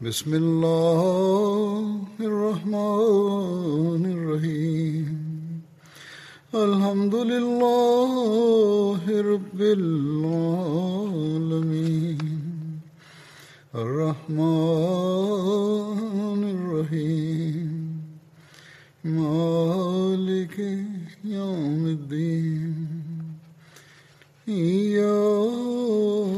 بسم الله الرحمن الرحيم الحمد لله رب العالمين الرحمن الرحيم مالك يوم الدين إياه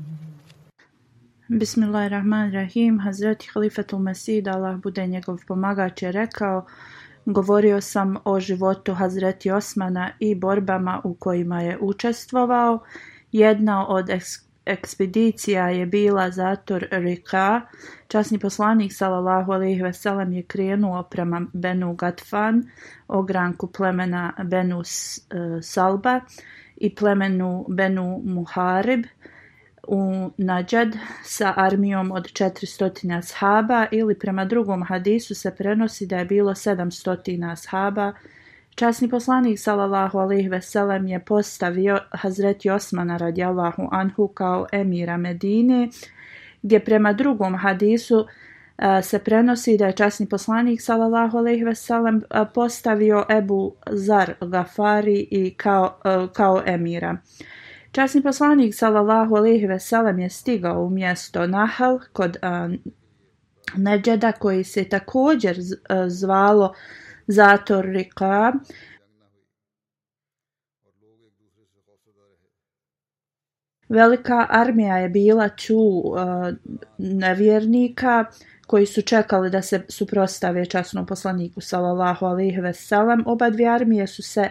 Bismillahirrahmanirrahim, Hazreti Halifatul Mesih, da Allah bude njegov pomagač, je rekao Govorio sam o životu Hazreti Osmana i borbama u kojima je učestvovao. Jedna od ekspedicija je bila zator Rika. Časni poslanik sallallahu alejhi ve je krenuo prema Benu Gatfan, ogranku plemena Benus e, Salba i plemenu Benu Muharib u Nađad sa armijom od 400 ashaba ili prema drugom hadisu se prenosi da je bilo 700 ashaba. Časni poslanik sallallahu alejhi ve je postavio Hazreti Osmana radijallahu anhu kao emira Medine, gdje prema drugom hadisu se prenosi da je časni poslanik sallallahu alejhi ve postavio Ebu Zar Gafari i kao, kao emira. Časni poslanik sallallahu alejhi ve sellem je stigao u mjesto Nahal kod uh, koji se također zvalo Zator Rika. Velika armija je bila tu uh, nevjernika koji su čekali da se suprostave časnom poslaniku sallallahu alejhi ve sellem. Oba dvije armije su se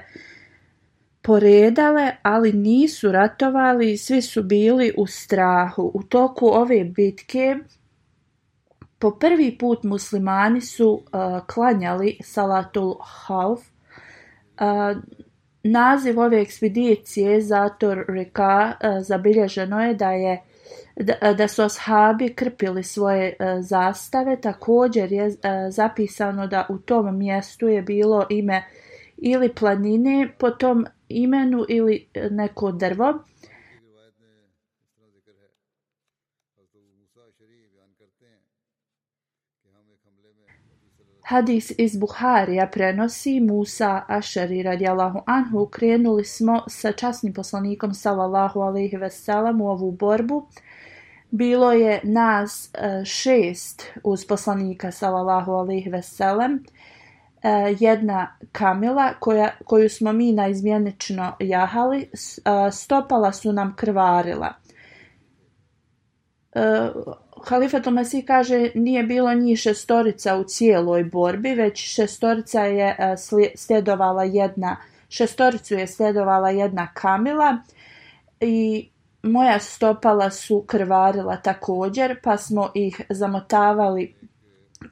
poredale, ali nisu ratovali, svi su bili u strahu. U toku ove bitke po prvi put muslimani su uh, klanjali Salatul Hauf. Uh, naziv ove ekspedicije Zator reka uh, zabilježeno je da je da, su ashabi krpili svoje zastave. Također je zapisano da u tom mjestu je bilo ime ili planine po tom imenu ili e, neko drvo. Hadis iz Buharija prenosi Musa Ašari radijalahu anhu krenuli smo sa časnim poslanikom salallahu alaihi veselam u ovu borbu. Bilo je nas e, šest uz poslanika salallahu alaihi veselam E, jedna kamila koja, koju smo mi naizmjenično jahali, e, stopala su nam krvarila. E, Halifatul Mesih kaže nije bilo njih šestorica u cijeloj borbi, već šestorica je sljedovala jedna, šestoricu je sljedovala jedna kamila i moja stopala su krvarila također, pa smo ih zamotavali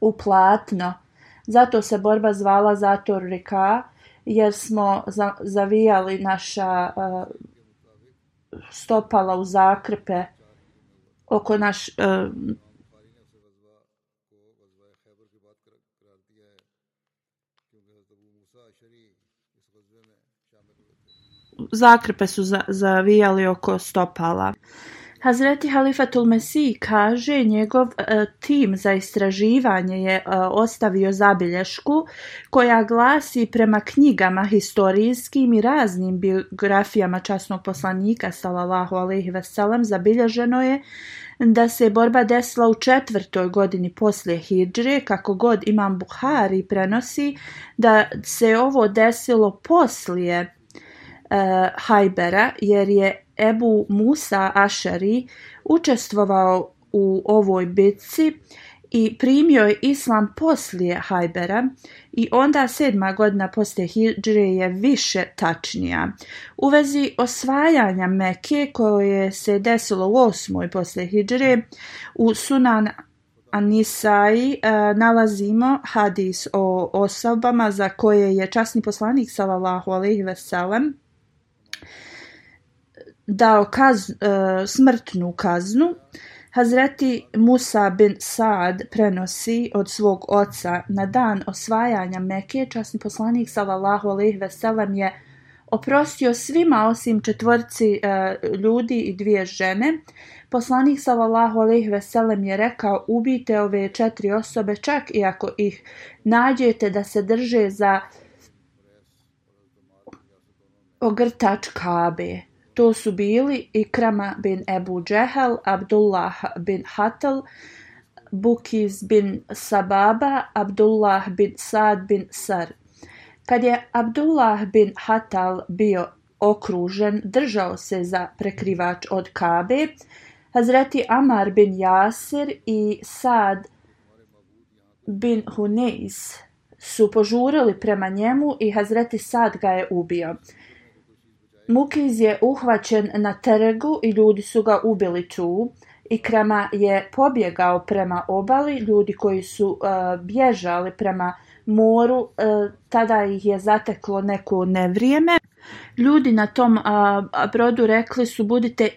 u platno zato se borba zvala Zator Rika, jer smo zavijali naša e, stopala u zakrpe oko naš e, zakrpe su zavijali oko stopala. Hazreti Halifatul Mesih kaže njegov e, tim za istraživanje je e, ostavio zabilješku koja glasi prema knjigama historijskim i raznim biografijama časnog poslanika sallallahu alaihi ve zabilježeno je da se borba desila u četvrtoj godini poslije Hidžre, kako god Imam Buhari prenosi da se ovo desilo poslije e, Hajbera jer je Ebu Musa Ašari učestvovao u ovoj bitci i primio je islam poslije Hajbera i onda sedma godina poslije Hidžre je više tačnija. U vezi osvajanja Meke koje se desilo u osmoj poslije Hidžre u Sunan Anisai e, nalazimo hadis o osobama za koje je časni poslanik sallallahu alejhi ve sellem dao e, smrtnu kaznu, Hazreti Musa bin Saad prenosi od svog oca na dan osvajanja Mekije. časni poslanik sallallahu alejhi ve sellem je oprostio svima osim četvorci e, ljudi i dvije žene. Poslanik sallallahu alejhi ve sellem je rekao: "Ubijte ove četiri osobe čak i ako ih nađete da se drže za ogrtač Kabe." To su bili Ikrama bin Ebu Džehel, Abdullah bin Hatal, Bukiz bin Sababa, Abdullah bin Saad bin Sar. Kad je Abdullah bin Hatal bio okružen, držao se za prekrivač od Kabe, Hazreti Amar bin Jasir i Sad bin Hunais su požurili prema njemu i Hazreti Sad ga je ubio. Mukiz je uhvaćen na trgu i ljudi su ga ubili tu. Ikrama je pobjegao prema obali, ljudi koji su uh, bježali prema moru, e, tada ih je zateklo neko nevrijeme. Ljudi na tom uh, brodu rekli su budite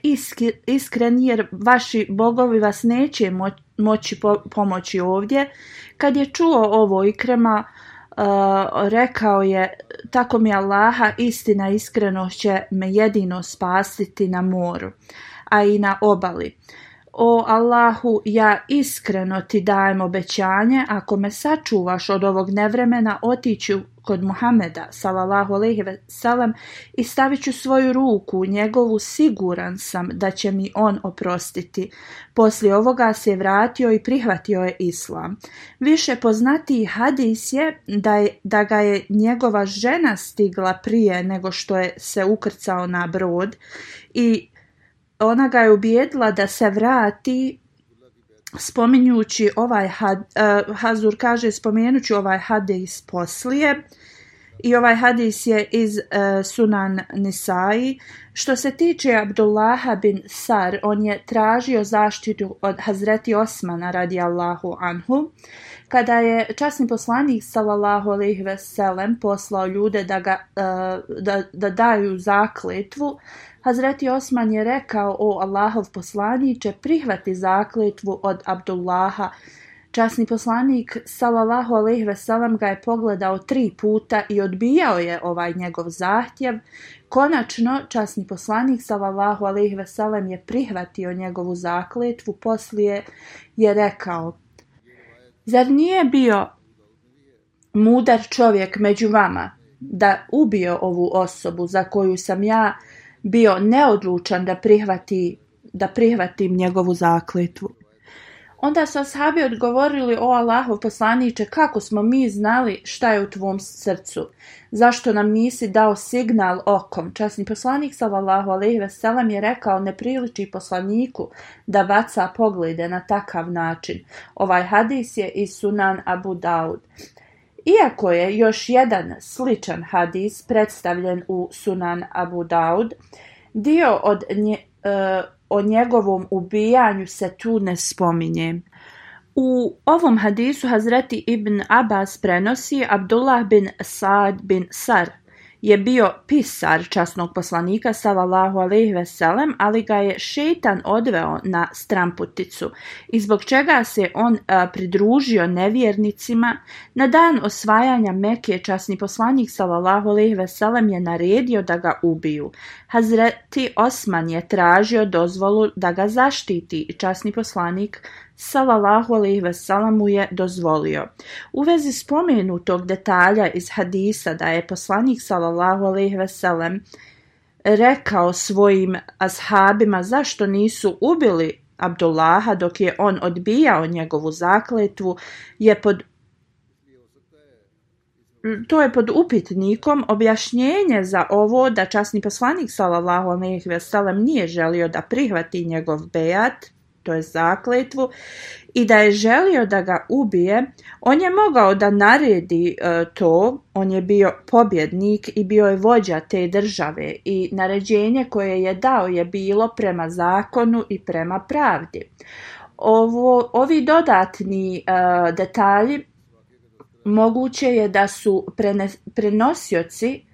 iskreni jer vaši bogovi vas neće moći pomoći ovdje. Kad je čuo ovo Ikrema e, rekao je tako mi Allaha istina iskreno će me jedino spasiti na moru, a i na obali. O Allahu, ja iskreno ti dajem obećanje, ako me sačuvaš od ovog nevremena, otiću kod Muhameda sallallahu alejhi ve sellem i stavit ću svoju ruku u njegovu siguran sam da će mi on oprostiti. Poslije ovoga se je vratio i prihvatio je islam. Više poznati hadis je da, je da ga je njegova žena stigla prije nego što je se ukrcao na brod i ona ga je ubijedila da se vrati spominjući ovaj e, Hazur kaže spomenući ovaj hadis poslije i ovaj hadis je iz e, Sunan Nisai. Što se tiče Abdullaha bin Sar, on je tražio zaštitu od Hazreti Osmana radijallahu anhu. Kada je časni poslanik sallallahu alejhi ve sellem poslao ljude da, ga, e, da, da daju zakletvu, Hazreti Osman je rekao o Allahov poslaniće prihvati zakletvu od Abdullaha. Časni poslanik sallallahu alejhi ve sellem ga je pogledao tri puta i odbijao je ovaj njegov zahtjev. Konačno časni poslanik sallallahu alejhi ve sellem je prihvatio njegovu zakletvu, poslije je rekao: Zar nije bio mudar čovjek među vama da ubio ovu osobu za koju sam ja bio neodlučan da prihvati da prihvatim njegovu zakletvu. Onda su ashabi odgovorili, o Allahov poslaniće, kako smo mi znali šta je u tvom srcu? Zašto nam nisi dao signal okom? Časni poslanik sallallahu alaihi veselam je rekao, ne priliči poslaniku da baca poglede na takav način. Ovaj hadis je iz Sunan Abu Daud. Iako je još jedan sličan hadis predstavljen u Sunan Abu Daud, dio od nje, e, o njegovom ubijanju se tu ne spominje. U ovom hadisu Hazreti Ibn Abbas prenosi Abdullah bin Saad bin Sar je bio pisar časnog poslanika sallallahu alejhi veselem, ali ga je šeitan odveo na stramputicu i zbog čega se on pridružio nevjernicima. Na dan osvajanja Mekije časni poslanik sallallahu alejhi je naredio da ga ubiju. Hazreti Osman je tražio dozvolu da ga zaštiti i časni poslanik salallahu alaihi mu je dozvolio. U vezi spomenutog detalja iz hadisa da je poslanik salallahu alaihi veselem rekao svojim ashabima zašto nisu ubili Abdullaha dok je on odbijao njegovu zakletvu je pod to je pod upitnikom objašnjenje za ovo da časni poslanik sallallahu alejhi ve sellem nije želio da prihvati njegov bejat to je zakletvu, i da je želio da ga ubije, on je mogao da naredi e, to, on je bio pobjednik i bio je vođa te države i naređenje koje je dao je bilo prema zakonu i prema pravdi. Ovo, ovi dodatni e, detalji moguće je da su prenosioci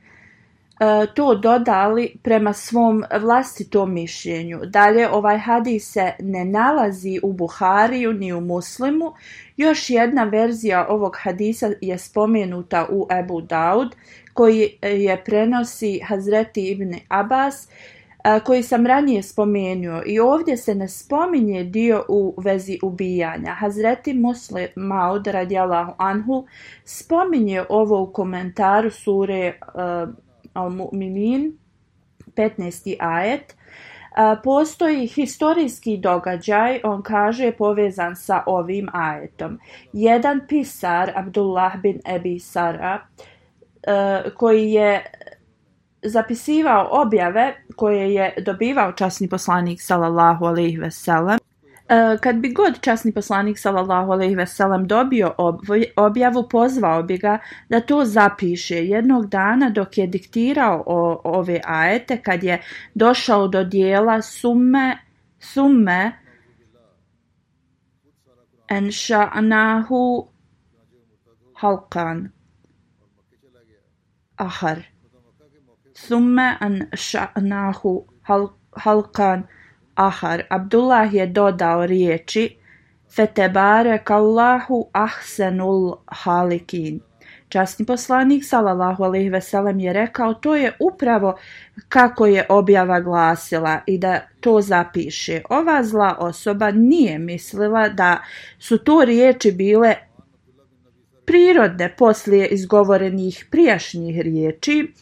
E, to dodali prema svom vlastitom mišljenju. Dalje, ovaj hadis se ne nalazi u Buhariju ni u Muslimu. Još jedna verzija ovog hadisa je spomenuta u Ebu Daud, koji je prenosi Hazreti ibn Abbas, e, koji sam ranije spomenuo i ovdje se ne spominje dio u vezi ubijanja. Hazreti Muslim Maud radijalahu anhu spominje ovo u komentaru sure e, Al-Mu'minin, 15. ajet, Postoji historijski događaj, on kaže, povezan sa ovim ajetom. Jedan pisar, Abdullah bin Ebi Sara, koji je zapisivao objave koje je dobivao časni poslanik sallallahu alejhi ve Eh, kad bi god časni poslanik sallallahu alejhi ve sellem dobio objavu pozvao bi ga da to zapiše jednog dana dok je diktirao o, ove ajete kad je došao do dijela summe summe enša'nahu halkan ahar summe enša'nahu halkan Ahar, Abdullah je dodao riječi Fetebare kallahu ahsenul halikin. Časni poslanik sallallahu alejhi ve je rekao to je upravo kako je objava glasila i da to zapiše. Ova zla osoba nije mislila da su to riječi bile prirodne poslije izgovorenih prijašnjih riječi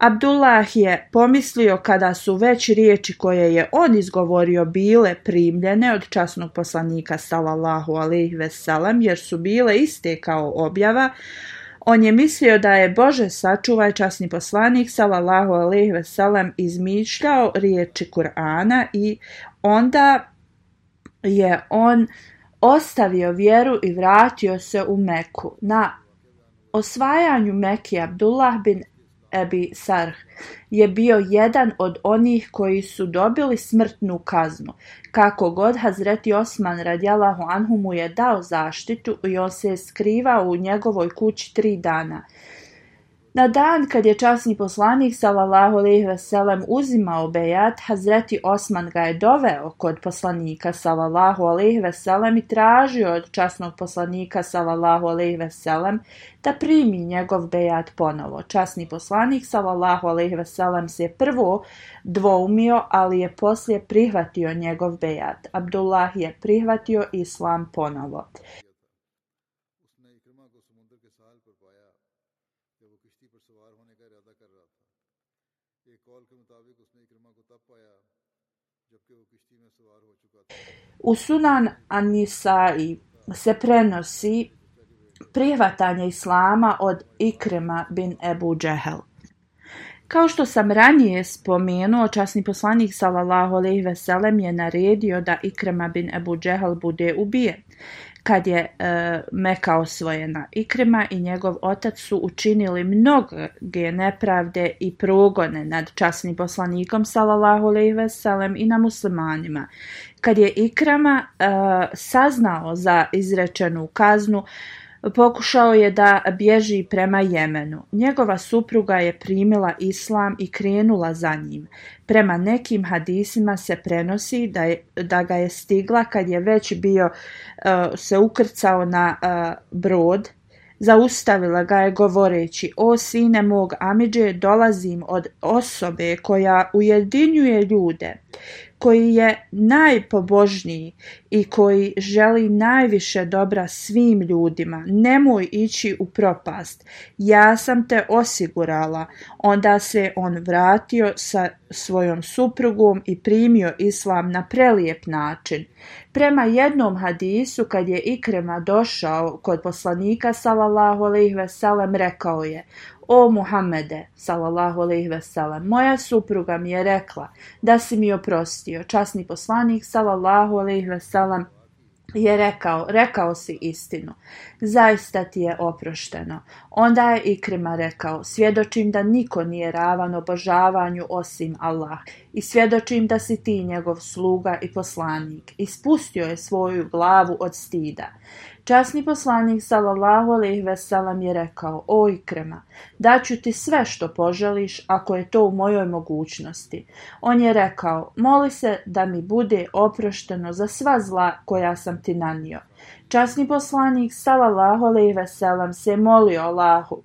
Abdullah je pomislio kada su već riječi koje je on izgovorio bile primljene od časnog poslanika sallallahu alaihi veselam jer su bile iste kao objava, on je mislio da je Bože sačuvaj časni poslanik sallallahu alaihi veselam izmišljao riječi Kur'ana i onda je on ostavio vjeru i vratio se u Meku. Na osvajanju Meki Abdullah bin Ebi Sarh je bio jedan od onih koji su dobili smrtnu kaznu. Kako god Hazreti Osman radijalahu anhu mu je dao zaštitu i on se je skrivao u njegovoj kući tri dana. Na dan kad je časni poslanik sallallahu alejhi ve sellem uzimao bejat, Hazreti Osman ga je doveo kod poslanika sallallahu alejhi ve sellem i tražio od časnog poslanika sallallahu alejhi ve sellem da primi njegov bejat ponovo. Časni poslanik sallallahu alejhi ve sellem se prvo dvoumio, ali je poslije prihvatio njegov bejat. Abdullah je prihvatio islam ponovo. U Sunan Anisai se prenosi prihvatanje islama od Ikrema bin Ebu Džehel. Kao što sam ranije spomenuo, časni poslanik sallallahu alejhi ve je naredio da Ikrema bin Ebu Džehel bude ubijen kad je e, Meka osvojena. Ikrima i njegov otac su učinili mnoge nepravde i progone nad časnim poslanikom sallallahu alejhi i na muslimanima. Kad je Ikrama e, saznao za izrečenu kaznu, Pokušao je da bježi prema Jemenu. Njegova supruga je primila islam i krenula za njim. Prema nekim hadisima se prenosi da, je, da ga je stigla kad je već bio e, se ukrcao na e, brod. Zaustavila ga je govoreći, o sine mog Amidže, dolazim od osobe koja ujedinjuje ljude, koji je najpobožniji i koji želi najviše dobra svim ljudima, nemoj ići u propast. Ja sam te osigurala. Onda se on vratio sa svojom suprugom i primio islam na prelijep način. Prema jednom hadisu kad je Ikrema došao kod poslanika sallallahu alejhi ve sellem rekao je: o Muhammede, salallahu alaihi veselam, moja supruga mi je rekla da si mi oprostio. Časni poslanik, salallahu alaihi veselam, je rekao, rekao si istinu, zaista ti je oprošteno. Onda je Ikrima rekao, svjedočim da niko nije ravan obožavanju osim Allah i svjedočim da si ti njegov sluga i poslanik. Ispustio je svoju glavu od stida. Časni poslanik sallallahu alejhi ve sellem je rekao: "O Ikrema, daću ti sve što poželiš ako je to u mojoj mogućnosti." On je rekao: "Moli se da mi bude oprošteno za sva zla koja sam ti nanio." Časni poslanik sallallahu alejhi ve sellem se molio Allahu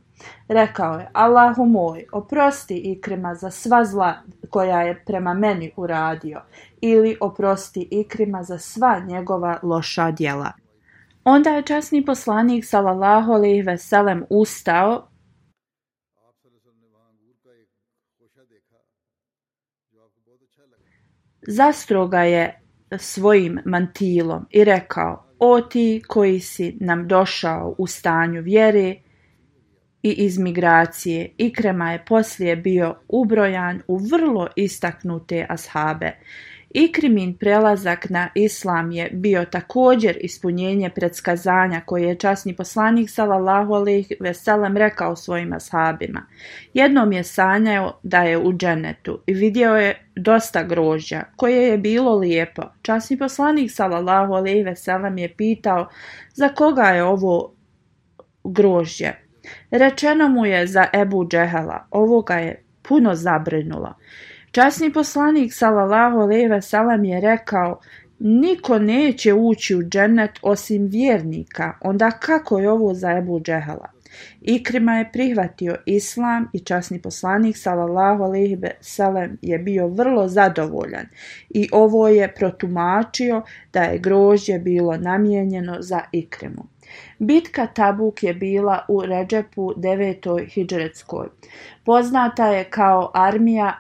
Rekao je, Allahu moj, oprosti ikrema za sva zla koja je prema meni uradio ili oprosti ikrema za sva njegova loša djela. Onda je časni poslanik sallallahu ve veselem ustao Zastroga je svojim mantilom i rekao, o ti koji si nam došao u stanju vjere i iz migracije, Ikrema je poslije bio ubrojan u vrlo istaknute ashabe. Ikrimin prelazak na islam je bio također ispunjenje predskazanja koje je časni poslanik sallallahu alejhi ve rekao svojim ashabima. Jednom je sanjao da je u dženetu i vidio je dosta grožđa koje je bilo lijepo. Časni poslanik sallallahu alejhi ve je pitao za koga je ovo grožđe. Rečeno mu je za Ebu Džehela, ovoga je puno zabrinulo. Časni poslanik sallallahu alejhi ve je rekao: Niko neće ući u džennet osim vjernika, onda kako je ovo za Ebu Džehala? Ikrima je prihvatio islam i časni poslanik sallallahu alejhi ve je bio vrlo zadovoljan i ovo je protumačio da je grožđe bilo namijenjeno za Ikrimu. Bitka Tabuk je bila u Ređepu 9. hidžretskoj. Poznata je kao armija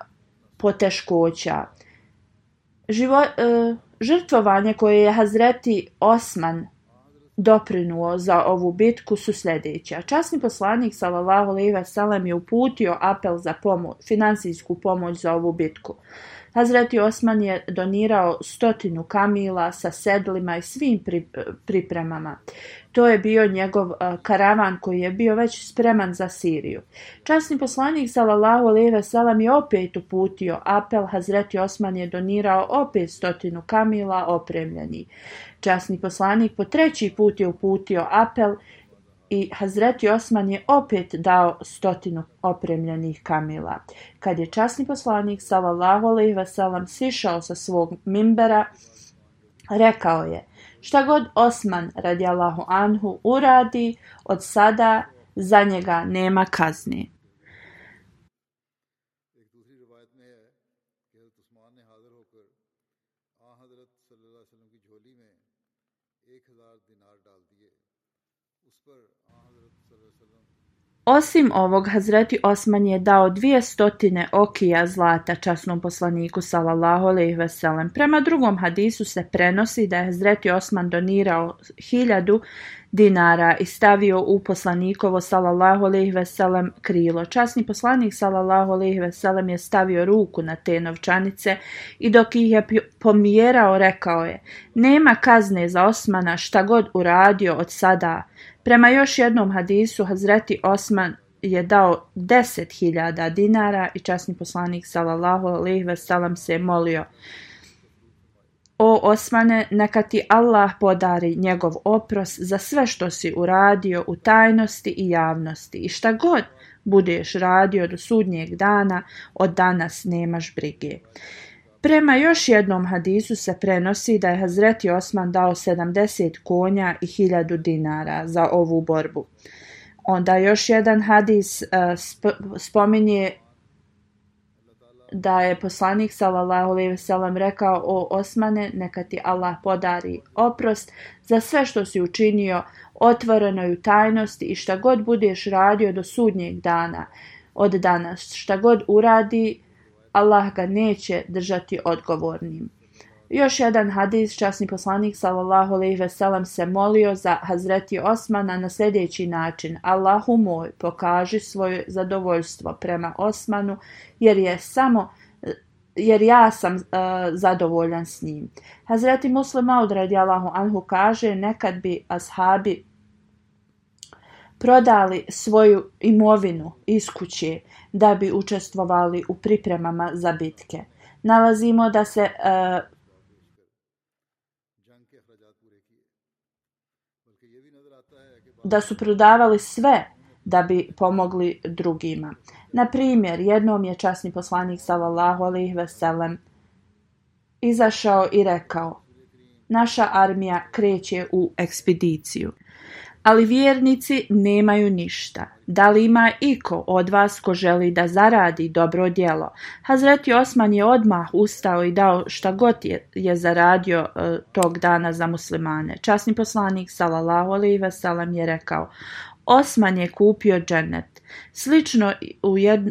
poteškoća. E, žrtvovanje koje je Hazreti Osman doprinuo za ovu bitku su sljedeća. Časni poslanik sallallahu alejhi Salam je uputio apel za pomoć, financijsku pomoć za ovu bitku. Hazreti Osman je donirao stotinu kamila sa sedlima i svim pripremama. To je bio njegov karavan koji je bio već spreman za Siriju. Časni poslanik Salalahu Aleve Salam je opet uputio apel, Hazreti Osman je donirao opet stotinu kamila opremljeni. Časni poslanik po treći put je uputio apel i Hazreti Osman je opet dao stotinu opremljenih kamila. Kad je časni poslanik Salalahu Aleve Salam sišao sa svog mimbera, rekao je Šta god Osman radijalahu anhu uradi, od sada za njega nema kazni. Osim ovog Hazreti Osman je dao dvije stotine okija zlata časnom poslaniku sallallahu alejhi veselem. Prema drugom hadisu se prenosi da je Hazreti Osman donirao hiljadu dinara i stavio u poslanikovo sallallahu alejhi ve krilo. Časni poslanik sallallahu alejhi je stavio ruku na te novčanice i dok ih je pomjerao rekao je: "Nema kazne za Osmana šta god uradio od sada Prema još jednom hadisu, Hazreti Osman je dao 10.000 dinara i časni poslanik sallallahu alejhi ve sellem se molio O Osmane, neka ti Allah podari njegov oprost za sve što si uradio u tajnosti i javnosti i šta god budeš radio do sudnjeg dana, od danas nemaš brige. Prema još jednom hadisu se prenosi da je Hazreti Osman dao 70 konja i 1000 dinara za ovu borbu. Onda još jedan hadis e, spominje da je poslanik sallallahu alejhi ve rekao o Osmane neka ti Allah podari oprost za sve što si učinio otvoreno u tajnosti i šta god budeš radio do sudnjeg dana od danas šta god uradi Allah ga neće držati odgovornim. Još jedan hadis, časni poslanik sallallahu alejhi ve sellem se molio za Hazreti Osmana na sljedeći način: Allahu moj, pokaži svoje zadovoljstvo prema Osmanu, jer je samo jer ja sam e, zadovoljan s njim. Hazreti Muslima Maud Allahu, anhu kaže nekad bi ashabi prodali svoju imovinu iz kuće da bi učestvovali u pripremama za bitke. Nalazimo da se e, da su prodavali sve da bi pomogli drugima. Na primjer, jednom je časni poslanik sallallahu alejhi ve sellem izašao i rekao: Naša armija kreće u ekspediciju ali vjernici nemaju ništa. Da li ima iko od vas ko želi da zaradi dobro djelo? Hazreti Osman je odmah ustao i dao šta god je, je zaradio e, tog dana za muslimane. Časni poslanik sallallahu alaihi wasalam je rekao: Osman je kupio džennet. Slično u, jed,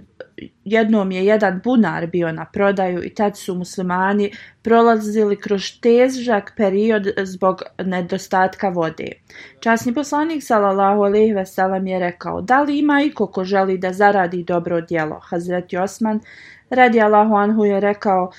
jednom je jedan bunar bio na prodaju i tad su muslimani prolazili kroz težak period zbog nedostatka vode. Časni poslanik sallallahu alejhi ve sellem je rekao: "Da li ima iko ko želi da zaradi dobro djelo?" Hazreti Osman radi anhu je rekao: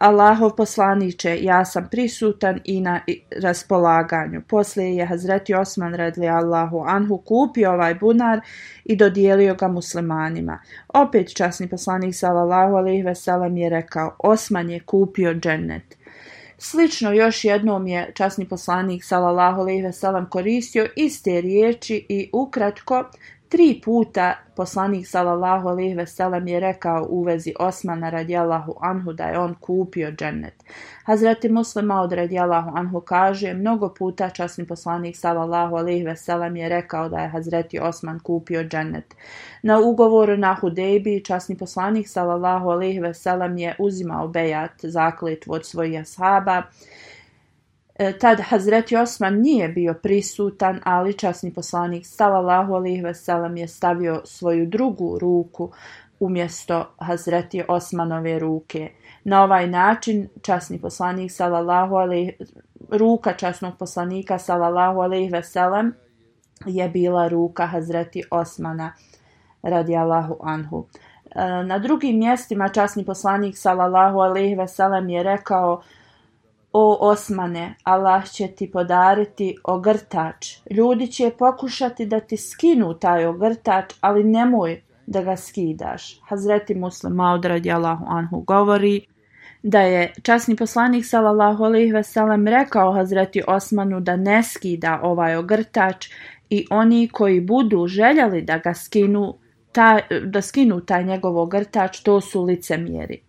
Allahov poslaniče ja sam prisutan i na raspolaganju. Poslije je Hazreti Osman radli Allahu Anhu kupio ovaj bunar i dodijelio ga muslimanima. Opet časni poslanik sallallahu alaihi veselam je rekao, Osman je kupio džennet. Slično još jednom je časni poslanik sallallahu alejhi veselam koristio iste riječi i ukratko Tri puta poslanik sallallahu alejhi ve sellem je rekao u vezi Osmana radijallahu anhu da je on kupio džennet. Hazreti Muslima od radijallahu anhu kaže mnogo puta časni poslanik sallallahu alejhi ve sellem je rekao da je Hazreti Osman kupio džennet. Na ugovoru na Hudejbi časni poslanik sallallahu alejhi ve sellem je uzimao bejat zakletvu od svojih ashaba E, tad Hazreti Osman nije bio prisutan, ali časni poslanik Salalahu alih veselam je stavio svoju drugu ruku umjesto Hazreti Osmanove ruke. Na ovaj način časni poslanik Salalahu ruka časnog poslanika Salalahu alih je bila ruka Hazreti Osmana radi anhu. E, na drugim mjestima časni poslanik Salalahu alih je rekao o Osmane, Allah će ti podariti ogrtač. Ljudi će pokušati da ti skinu taj ogrtač, ali nemoj da ga skidaš. Hazreti Muslim Maud Allahu anhu govori da je časni poslanik sallallahu alejhi ve sellem rekao Hazreti Osmanu da ne skida ovaj ogrtač i oni koji budu željeli da ga skinu da skinu taj njegov ogrtač, to su licemjeri.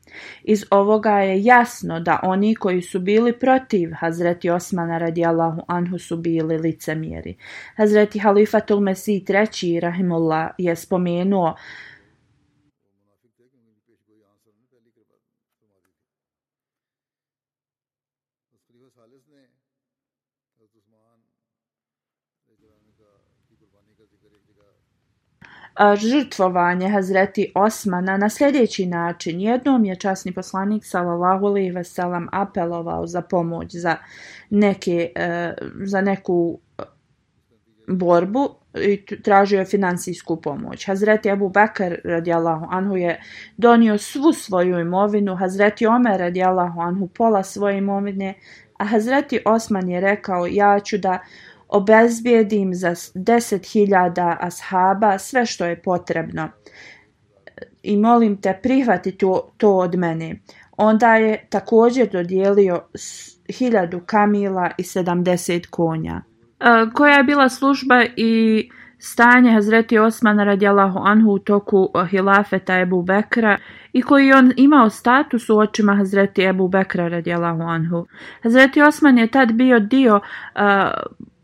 Iz ovoga je jasno da oni koji su bili protiv Hazreti Osmana radijalahu anhu su bili licemjeri. Hazreti Halifatul Mesih III. Rahimullah je spomenuo žrtvovanje Hazreti Osmana na sljedeći način. Jednom je časni poslanik sallallahu alejhi ve apelovao za pomoć za neke e, za neku e, borbu i tražio financijsku pomoć. Hazreti Abu Bakr radijallahu anhu je donio svu svoju imovinu, Hazreti Omer radijallahu anhu pola svoje imovine, a Hazreti Osman je rekao ja ću da obezbijedim za deset hiljada ashaba sve što je potrebno i molim te prihvati to, to od mene. Onda je također dodijelio hiljadu kamila i sedamdeset konja. E, koja je bila služba i stanje Hazreti Osmana radijalahu anhu u toku hilafeta Ebu Bekra i koji je on imao status u očima Hazreti Ebu Bekra radijalahu anhu. Hazreti Osman je tad bio dio e,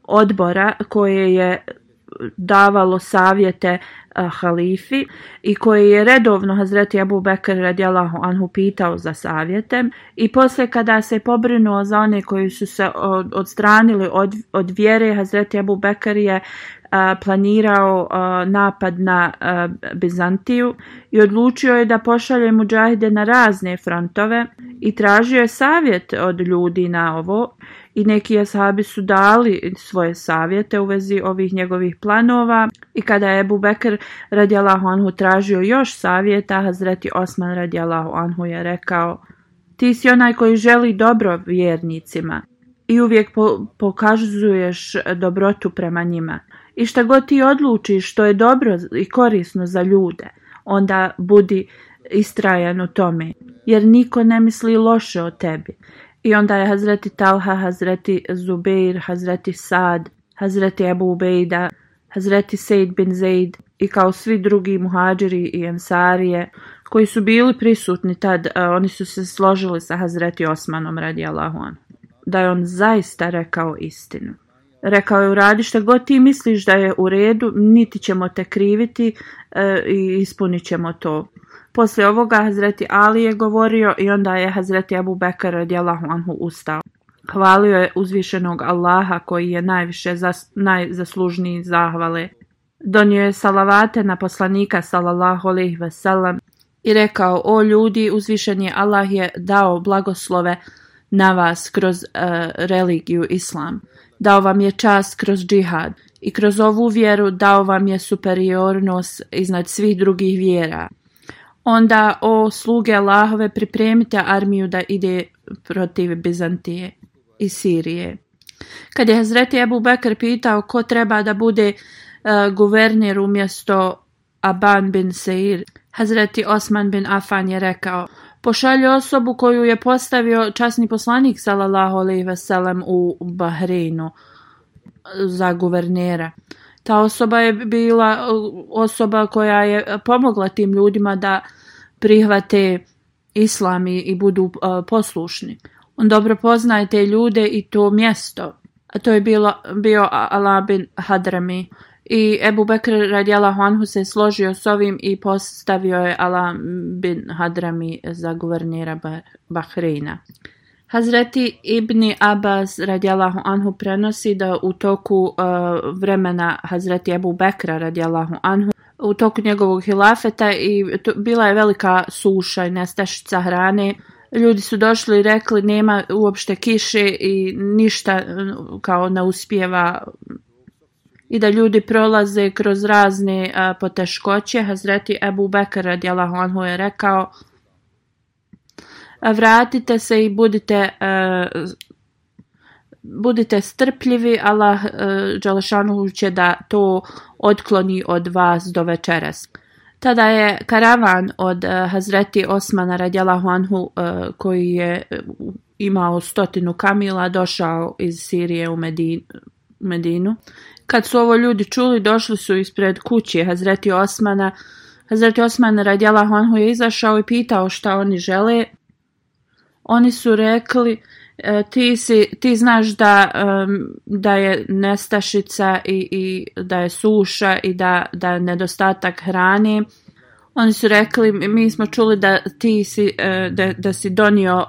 odbora koje je davalo savjete eh, halifi i koji je redovno Hazreti Abu Bekr radijalahu anhu pitao za savjete i poslije kada se pobrinuo za one koji su se odstranili od, od vjere Hazreti Abu Bekr je eh, planirao eh, napad na Bizantiju i odlučio je da pošalje muđahide na razne frontove i tražio je savjet od ljudi na ovo i neki jasabi su dali svoje savjete u vezi ovih njegovih planova i kada je Ebu Bekr radijalahu anhu tražio još savjeta, Hazreti Osman radijalahu anhu je rekao ti si onaj koji želi dobro vjernicima i uvijek po pokazuješ dobrotu prema njima. I šta god ti odlučiš što je dobro i korisno za ljude, onda budi istrajan u tome, jer niko ne misli loše o tebi. I onda je Hazreti Talha, Hazreti Zubeir, Hazreti Saad, Hazreti Abu Ubejda, Hazreti Sejd bin Zaid i kao svi drugi muhađiri i ensarije koji su bili prisutni tad, oni su se složili sa Hazreti Osmanom radi Allahu da je on zaista rekao istinu. Rekao je uradi što god ti misliš da je u redu, niti ćemo te kriviti e, i ispunit ćemo to. Poslije ovoga Hazreti Ali je govorio i onda je Hazreti Abu Bekr radijalahu anhu ustao. Hvalio je uzvišenog Allaha koji je najviše zas, najzaslužniji zahvale. Donio je salavate na poslanika sallallahu alaihi veselam i rekao o ljudi uzvišeni Allah je dao blagoslove na vas kroz e, religiju islam. Dao vam je čast kroz džihad i kroz ovu vjeru dao vam je superiornost iznad svih drugih vjera. Onda, o sluge Allahove, pripremite armiju da ide protiv Bizantije i Sirije. Kad je Hazreti Abu Bakr pitao ko treba da bude uh, guverner umjesto Aban bin Seir, Hazreti Osman bin Afan je rekao pošalju osobu koju je postavio časni poslanik sallallahu alejhi ve u Bahreinu za guvernera. Ta osoba je bila uh, osoba koja je uh, pomogla tim ljudima da prihvate islam i budu uh, poslušni. On dobro poznaje te ljude i to mjesto. A to je bilo, bio alabin bin Hadrami. I Ebu Bekr radijala Hanhu se složio s ovim i postavio je Alabin bin Hadrami za guvernira Bahreina. Hazreti Ibni Abbas radijalahu anhu prenosi da u toku uh, vremena Hazreti Abu Bekra radijalahu anhu u toku njegovog hilafeta i bila je velika suša i nestašica hrane. Ljudi su došli i rekli nema uopšte kiše i ništa uh, kao ne uspijeva i da ljudi prolaze kroz razne uh, poteškoće. Hazreti Abu Bekra radijalahu anhu je rekao vratite se i budite e, budite strpljivi, Allah e, Đalešanu će da to otkloni od vas do večeras. Tada je karavan od e, Hazreti Osmana radjala Anhu koji je imao stotinu kamila došao iz Sirije u Medinu. Kad su ovo ljudi čuli, došli su ispred kuće Hazreti Osmana. Hazreti Osman radijalahu Anhu je izašao i pitao šta oni žele oni su rekli e, ti, si, ti znaš da, da je nestašica i, i da je suša i da, da je nedostatak hrane. Oni su rekli mi smo čuli da ti si, e, da, da si donio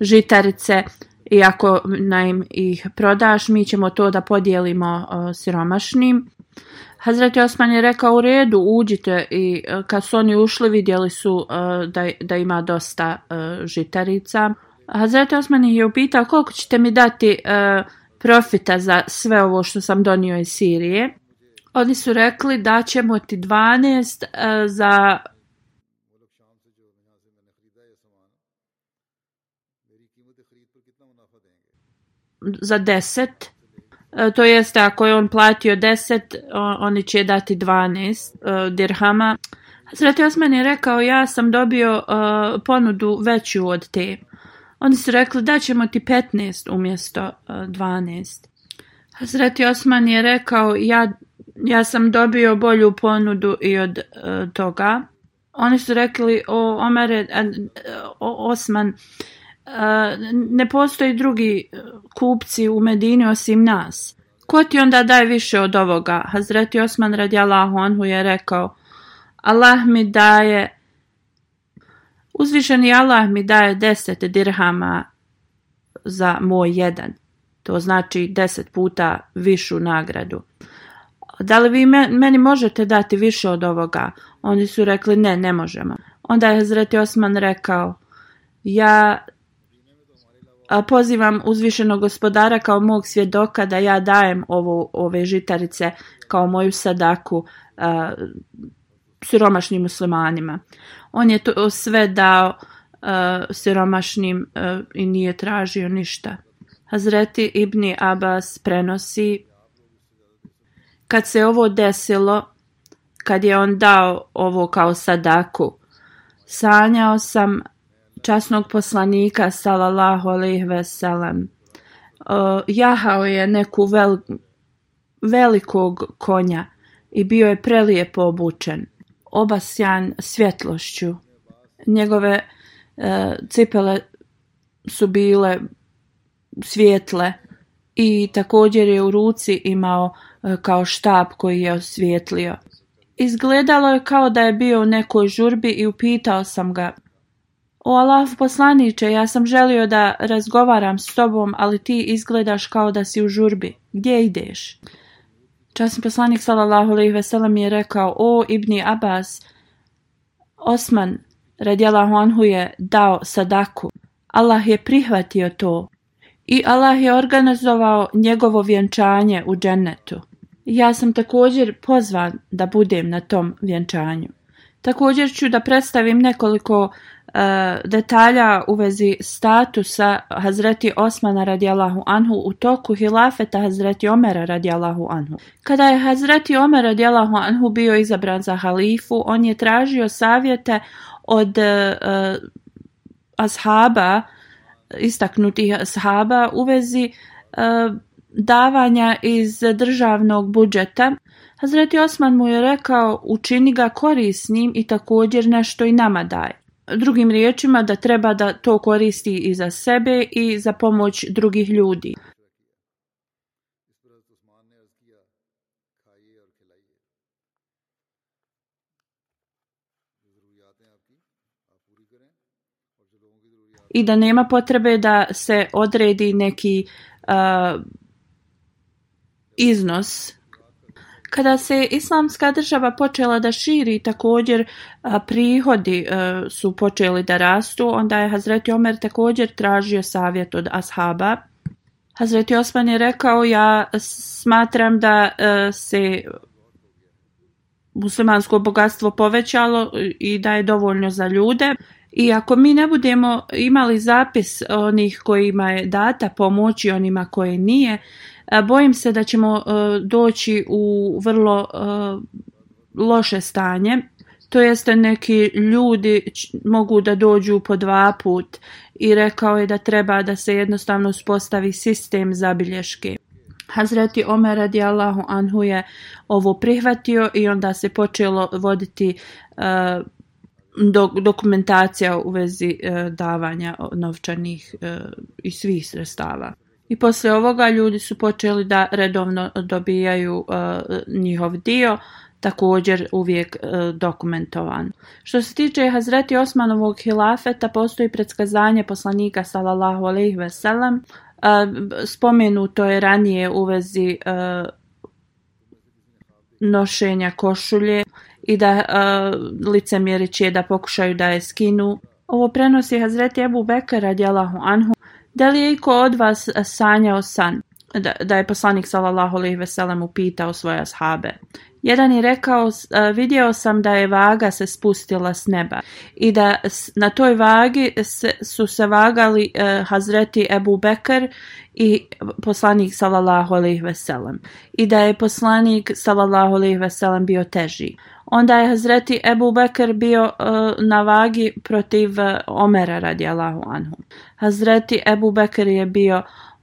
žitarice i ako nam ih prodaš mi ćemo to da podijelimo siromašnim. Hazreti Osman je rekao u redu, uđite i e, kad su oni ušli vidjeli su e, da, da ima dosta e, žitarica. Hazreti Osman je upitao koliko ćete mi dati profita za sve ovo što sam donio iz Sirije. Oni su rekli da ćemo ti 12 za za 10 E, to jest ako je on platio 10, oni će dati 12 e, dirhama. Hazreti Osman je rekao ja sam dobio e, ponudu veću od te. Oni su rekli da ćemo ti 15 umjesto 12. Hazreti Osman je rekao ja, ja sam dobio bolju ponudu i od toga. Oni su rekli o Omere, o, Osman, ne postoji drugi e, kupci u Medini osim nas. Ko ti onda daje više od ovoga? Hazreti Osman radijalahu anhu je rekao Allah mi daje uzvišeni Allah mi daje deset dirhama za moj jedan. To znači deset puta višu nagradu. Da li vi meni možete dati više od ovoga? Oni su rekli ne, ne možemo. Onda je Hazreti Osman rekao ja pozivam uzvišenog gospodara kao mog svjedoka da ja dajem ovo ove žitarice kao moju sadaku siromašnim muslimanima. On je to sve dao siromašnim i nije tražio ništa. Hazreti Ibni Abbas prenosi kad se ovo desilo, kad je on dao ovo kao sadaku, sanjao sam časnog poslanika salalahu alih veselem jahao je neku vel, velikog konja i bio je prelijepo obučen, obasjan svjetlošću. Njegove e, cipele su bile svijetle i također je u ruci imao e, kao štab koji je osvjetlio. Izgledalo je kao da je bio u nekoj žurbi i upitao sam ga o Allah poslaniče, ja sam želio da razgovaram s tobom, ali ti izgledaš kao da si u žurbi. Gdje ideš? Časni poslanik sallallahu alejhi ve sellem je rekao: "O Ibni Abbas, Osman radijallahu anhu je dao sadaku. Allah je prihvatio to i Allah je organizovao njegovo vjenčanje u džennetu. Ja sam također pozvan da budem na tom vjenčanju. Također ću da predstavim nekoliko E, detalja u vezi statusa Hazreti Osmana radijalahu anhu u toku hilafeta Hazreti Omera radijalahu anhu. Kada je Hazreti Omer radijalahu anhu bio izabran za halifu, on je tražio savjete od uh, ashaba, istaknutih ashaba u vezi e, davanja iz državnog budžeta. Hazreti Osman mu je rekao učini ga korisnim i također nešto i nama daj. Drugim riječima da treba da to koristi i za sebe i za pomoć drugih ljudi. I da nema potrebe da se odredi neki iznos kada se islamska država počela da širi također prihodi e, su počeli da rastu, onda je Hazreti Omer također tražio savjet od ashaba. Hazreti Osman je rekao ja smatram da e, se muslimansko bogatstvo povećalo i da je dovoljno za ljude. I ako mi ne budemo imali zapis onih kojima je data pomoći, onima koje nije, bojim se da ćemo e, doći u vrlo e, loše stanje. To jeste neki ljudi mogu da dođu po dva put i rekao je da treba da se jednostavno uspostavi sistem zabilješke. Hazreti Omer radijallahu anhu je ovo prihvatio i onda se počelo voditi e, dokumentacija u vezi e, davanja novčanih e, i svih sredstava. I poslije ovoga ljudi su počeli da redovno dobijaju e, njihov dio, također uvijek dokumentovan. Što se tiče Hazreti Osmanovog hilafeta, postoji predskazanje poslanika sallallahu alejhi ve sellem. Spomenuto je ranije u vezi nošenja košulje i da uh, je da pokušaju da je skinu. Ovo prenosi Hazreti Ebu Bekara radijalahu anhu. Da li je iko od vas sanjao san? Da, da je poslanik sallallahu alejhi ve upitao svoje ashabe. Jedan je rekao, e, vidio sam da je vaga se spustila s neba i da na toj vagi su se vagali e, Hazreti Ebu Bekr i poslanik sallallahu alejhi i da je poslanik sallallahu alejhi ve bio teži. Onda je Hazreti Ebu Bekr bio e, na vagi protiv e, Omera radijalahu anhu. Hazreti Ebu Bekr je bio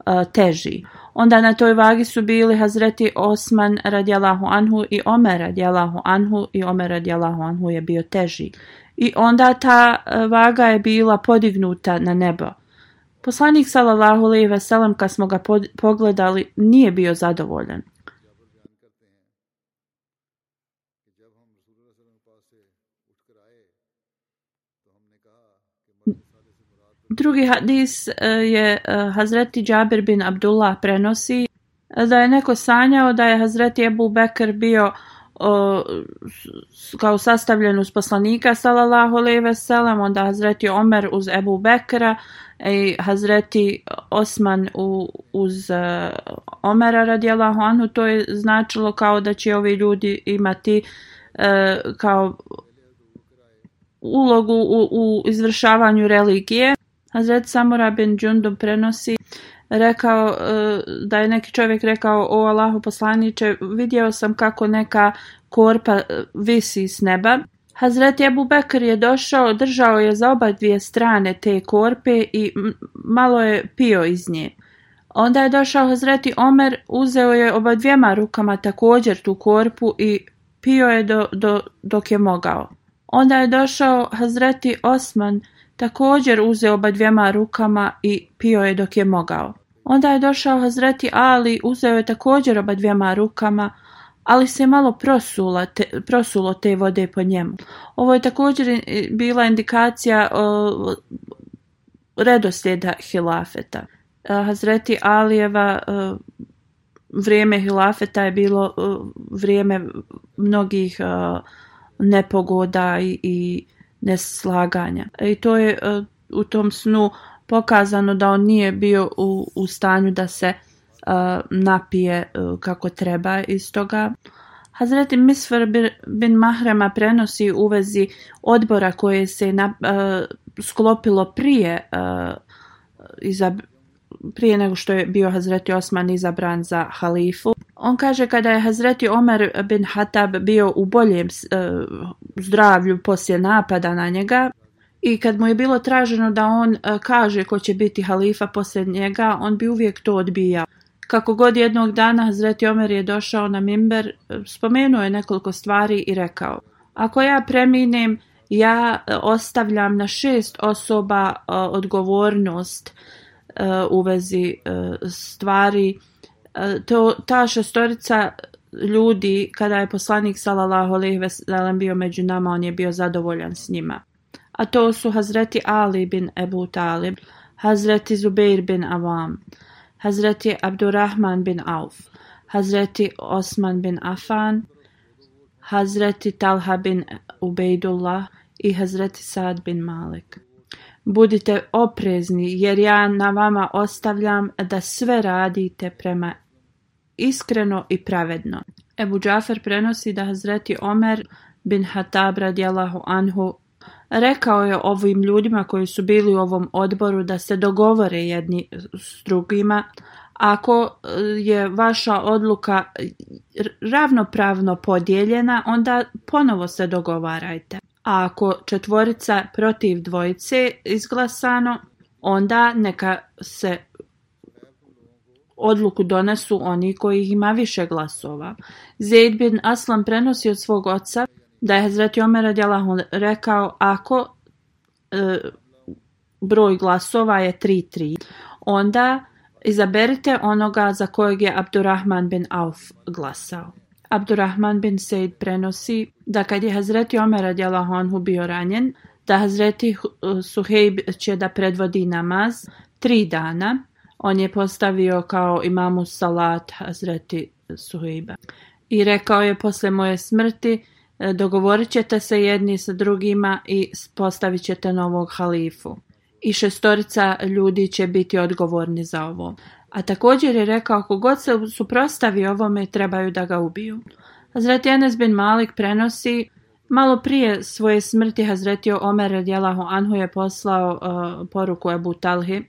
e, teži. Onda na toj vagi su bili Hazreti Osman radijalahu anhu i Omer radijalahu anhu i Omer radijalahu anhu je bio teži. I onda ta vaga je bila podignuta na nebo. Poslanik sallallahu alejhi ve sellem kad smo ga pogledali nije bio zadovoljan. Drugi hadis e, je e, Hazreti Džabir bin Abdullah prenosi e, da je neko sanjao da je Hazreti Ebu Bekr bio kao sastavljen uz poslanika sallallahu alejhi ve onda Hazreti Omer uz Ebu Bekra i Hazreti Osman uz Omera radijallahu to je značilo kao da će ovi ljudi imati kao ulogu u, u izvršavanju religije Hazret Samura bin prenosi rekao, e, da je neki čovjek rekao o Allahu poslaniče, vidio sam kako neka korpa e, visi s neba. Hazret Abu Bekr je došao, držao je za oba dvije strane te korpe i malo je pio iz nje. Onda je došao Hazreti Omer, uzeo je oba dvijema rukama također tu korpu i pio je do, do, dok je mogao. Onda je došao Hazreti Osman, također uzeo dvjema rukama i pio je dok je mogao. Onda je došao Hazreti Ali, uzeo je također dvjema rukama, ali se malo prosulo te vode po njemu. Ovo je također bila indikacija o, redoslijeda hilafeta. E, Hazreti Alijeva e, vrijeme hilafeta je bilo e, vrijeme mnogih nepogoda i, i neslaganja. I to je e, u tom snu pokazano da on nije bio u, stanju da se e, napije e, kako treba iz toga. Hazreti Misfar bin Mahrema prenosi u vezi odbora koje se sklopilo prije prije nego što je bio Hazreti Osman izabran za halifu. On kaže kada je Hazreti Omer bin Hatab bio u boljem e, zdravlju poslije napada na njega i kad mu je bilo traženo da on e, kaže ko će biti halifa poslije njega, on bi uvijek to odbijao. Kako god jednog dana Hazreti Omer je došao na mimber, e, spomenuo je nekoliko stvari i rekao Ako ja preminem, ja ostavljam na šest osoba odgovornost u vezi stvari Eh, to, ta šestorica ljudi, kada je poslanik sallallahu Alaihi veselam bio među nama, on je bio zadovoljan s njima. A to su Hazreti Ali bin Ebu Talib, Hazreti Zubair bin Avam, Hazreti Abdurrahman bin Auf, Hazreti Osman bin Afan, Hazreti Talha bin Ubejdullah i Hazreti Saad bin Malik. Budite oprezni jer ja na vama ostavljam da sve radite prema iskreno i pravedno. Ebu Džafer prenosi da Hazreti Omer bin Hatab radijalahu anhu rekao je ovim ljudima koji su bili u ovom odboru da se dogovore jedni s drugima ako eh, je vaša odluka ravnopravno podijeljena, onda ponovo se dogovarajte. A ako četvorica protiv dvojice izglasano, onda neka se Odluku donesu oni ih ima više glasova. Zaid bin Aslan prenosi od svog oca da je Hazreti Omer radijalahu rekao ako e, broj glasova je 3-3, onda izaberite onoga za kojeg je Abdurrahman bin Auf glasao. Abdurrahman bin Said prenosi da kad je Hazreti Omer radijalahu anhu bio ranjen, da Hazreti Suhejb će da predvodi namaz tri dana, on je postavio kao imamu salat Hazreti Suhiba. I rekao je posle moje smrti e, dogovorit ćete se jedni sa drugima i postavit ćete novog halifu. I šestorica ljudi će biti odgovorni za ovo. A također je rekao ako god se suprostavi ovome trebaju da ga ubiju. Hazreti Enes bin Malik prenosi Malo prije svoje smrti Hazretio Omer Djelahu Anhu je poslao e, poruku Abu Talhi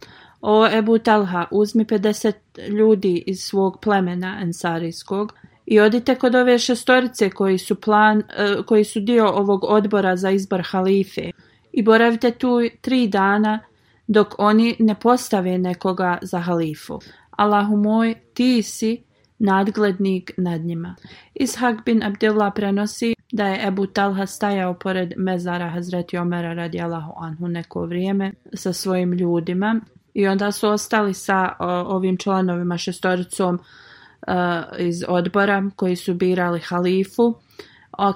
o Ebu Talha, uzmi 50 ljudi iz svog plemena ansarijskog i odite kod ove šestorice koji su, plan, e, koji su dio ovog odbora za izbor halife i boravite tu tri dana dok oni ne postave nekoga za halifu. Allahu moj, ti si nadglednik nad njima. Ishak bin Abdullah prenosi da je Ebu Talha stajao pored mezara Hazreti Omera radi Allahu Anhu neko vrijeme sa svojim ljudima i onda su ostali sa ovim članovima šestoricom e, iz odbora koji su birali halifu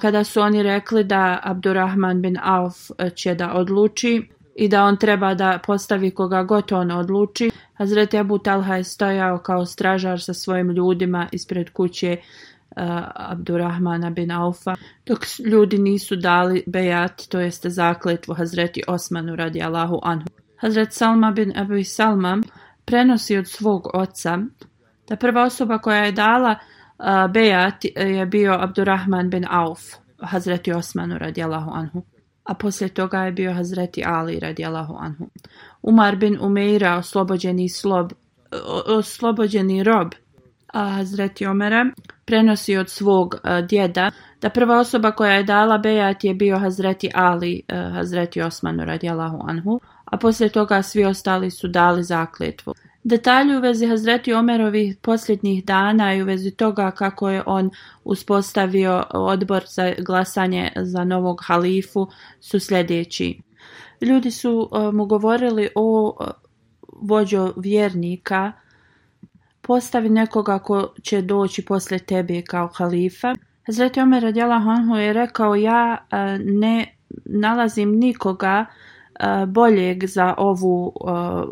kada su oni rekli da Abdurrahman bin Auf e, će da odluči i da on treba da postavi koga god on odluči. Hazreti Abu Talha je stojao kao stražar sa svojim ljudima ispred kuće uh, Abdurrahmana bin Aufa, dok ljudi nisu dali bejat, to jeste zakletvu Hazreti Osmanu radi Allahu Anhu. Hazret Salma bin Abu Salma prenosi od svog oca da prva osoba koja je dala bejat je bio Abdurrahman bin Auf, Hazreti Osmanu radijalahu anhu. A poslije toga je bio Hazreti Ali radijalahu anhu. Umar bin Umeira, oslobođeni, slob, oslobođeni rob a Hazreti Omera prenosi od svog djeda da prva osoba koja je dala bejat je bio Hazreti Ali, Hazreti Osmanu radijalahu anhu a poslije toga svi ostali su dali zakletvu. Detalji u vezi Hazreti Omerovih posljednjih dana i u vezi toga kako je on uspostavio odbor za glasanje za novog halifu su sljedeći. Ljudi su e, mu govorili o e, vođo vjernika, postavi nekoga ko će doći poslije tebe kao halifa. Hazreti Omer Adjala Hanhu je rekao ja e, ne nalazim nikoga E, boljeg za ovu e,